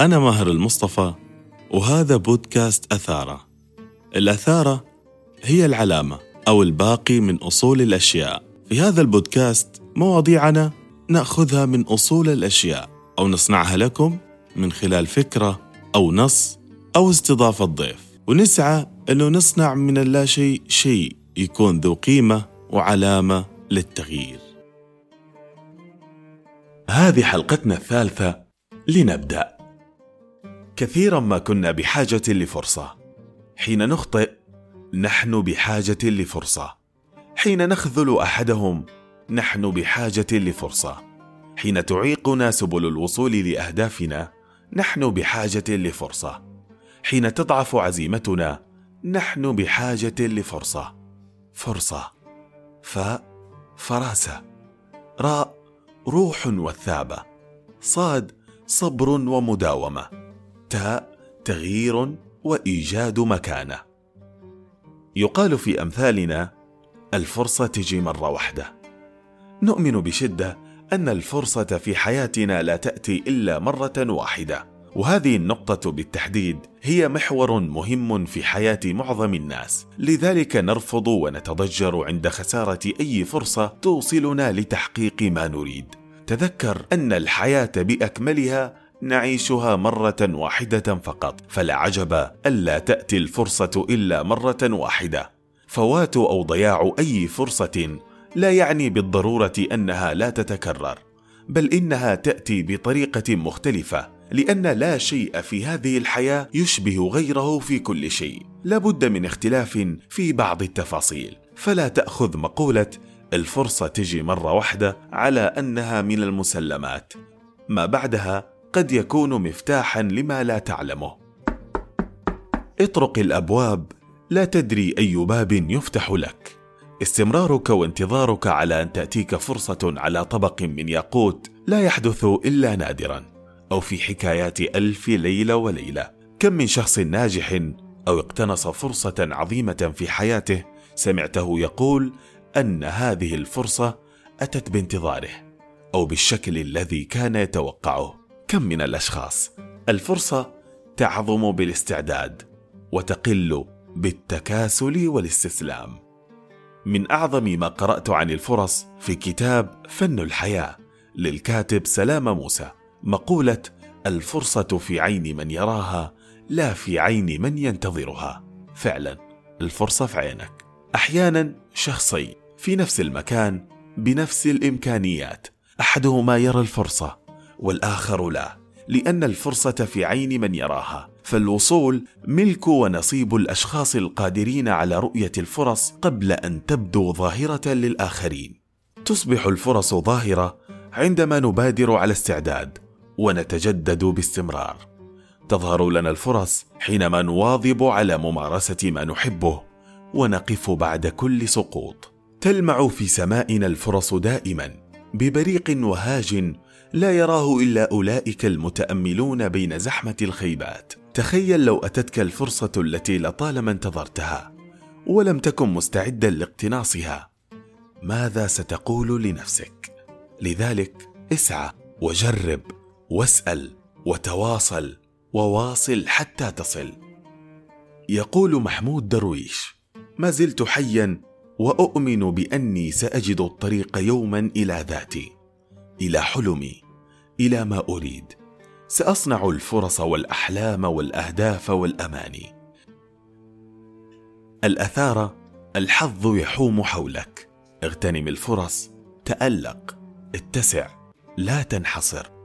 أنا ماهر المصطفى وهذا بودكاست أثارة. الأثارة هي العلامة أو الباقي من أصول الأشياء. في هذا البودكاست مواضيعنا نأخذها من أصول الأشياء أو نصنعها لكم من خلال فكرة أو نص أو استضافة ضيف. ونسعى أنه نصنع من اللا شيء شيء يكون ذو قيمة وعلامة للتغيير. هذه حلقتنا الثالثة لنبدأ. كثيرا ما كنا بحاجة لفرصة. حين نخطئ نحن بحاجة لفرصة. حين نخذل أحدهم نحن بحاجة لفرصة. حين تعيقنا سبل الوصول لأهدافنا نحن بحاجة لفرصة. حين تضعف عزيمتنا نحن بحاجة لفرصة. فرصة. فاء فراسة. راء روح وثابة. صاد صبر ومداومة. تاء تغيير وإيجاد مكانة. يقال في أمثالنا الفرصة تجي مرة واحدة. نؤمن بشدة أن الفرصة في حياتنا لا تأتي إلا مرة واحدة. وهذه النقطة بالتحديد هي محور مهم في حياة معظم الناس، لذلك نرفض ونتضجر عند خسارة أي فرصة توصلنا لتحقيق ما نريد. تذكر أن الحياة بأكملها نعيشها مرة واحدة فقط، فلا عجب ألا تأتي الفرصة إلا مرة واحدة. فوات أو ضياع أي فرصة لا يعني بالضرورة أنها لا تتكرر، بل إنها تأتي بطريقة مختلفة لأن لا شيء في هذه الحياة يشبه غيره في كل شيء. لابد من اختلاف في بعض التفاصيل. فلا تأخذ مقولة الفرصة تجي مرة واحدة على أنها من المسلمات. ما بعدها قد يكون مفتاحا لما لا تعلمه. اطرق الأبواب لا تدري أي باب يفتح لك. استمرارك وانتظارك على أن تأتيك فرصة على طبق من ياقوت لا يحدث إلا نادرا أو في حكايات ألف ليلة وليلة. كم من شخص ناجح أو اقتنص فرصة عظيمة في حياته سمعته يقول أن هذه الفرصة أتت بانتظاره أو بالشكل الذي كان يتوقعه. كم من الأشخاص؟ الفرصة تعظم بالاستعداد وتقل بالتكاسل والاستسلام. من أعظم ما قرأت عن الفرص في كتاب فن الحياة للكاتب سلام موسى مقولة الفرصة في عين من يراها لا في عين من ينتظرها. فعلا الفرصة في عينك. أحيانا شخصين في نفس المكان بنفس الإمكانيات أحدهما يرى الفرصة والآخر لا لأن الفرصة في عين من يراها. فالوصول ملك ونصيب الأشخاص القادرين على رؤية الفرص قبل أن تبدو ظاهرة للآخرين. تصبح الفرص ظاهرة عندما نبادر على استعداد ونتجدد باستمرار. تظهر لنا الفرص حينما نواظب على ممارسة ما نحبه ونقف بعد كل سقوط. تلمع في سمائنا الفرص دائما. ببريق وهاج لا يراه إلا أولئك المتأملون بين زحمة الخيبات. تخيل لو أتتك الفرصة التي لطالما انتظرتها ولم تكن مستعدا لاقتناصها. ماذا ستقول لنفسك؟ لذلك اسعى وجرب واسأل وتواصل وواصل حتى تصل. يقول محمود درويش ما زلت حيا وأؤمن بأني سأجد الطريق يوما إلى ذاتي إلى حلمي إلى ما أريد. سأصنع الفرص والأحلام والأهداف والأماني. الأثار الحظ يحوم حولك. اغتنم الفرص تألق اتسع لا تنحصر.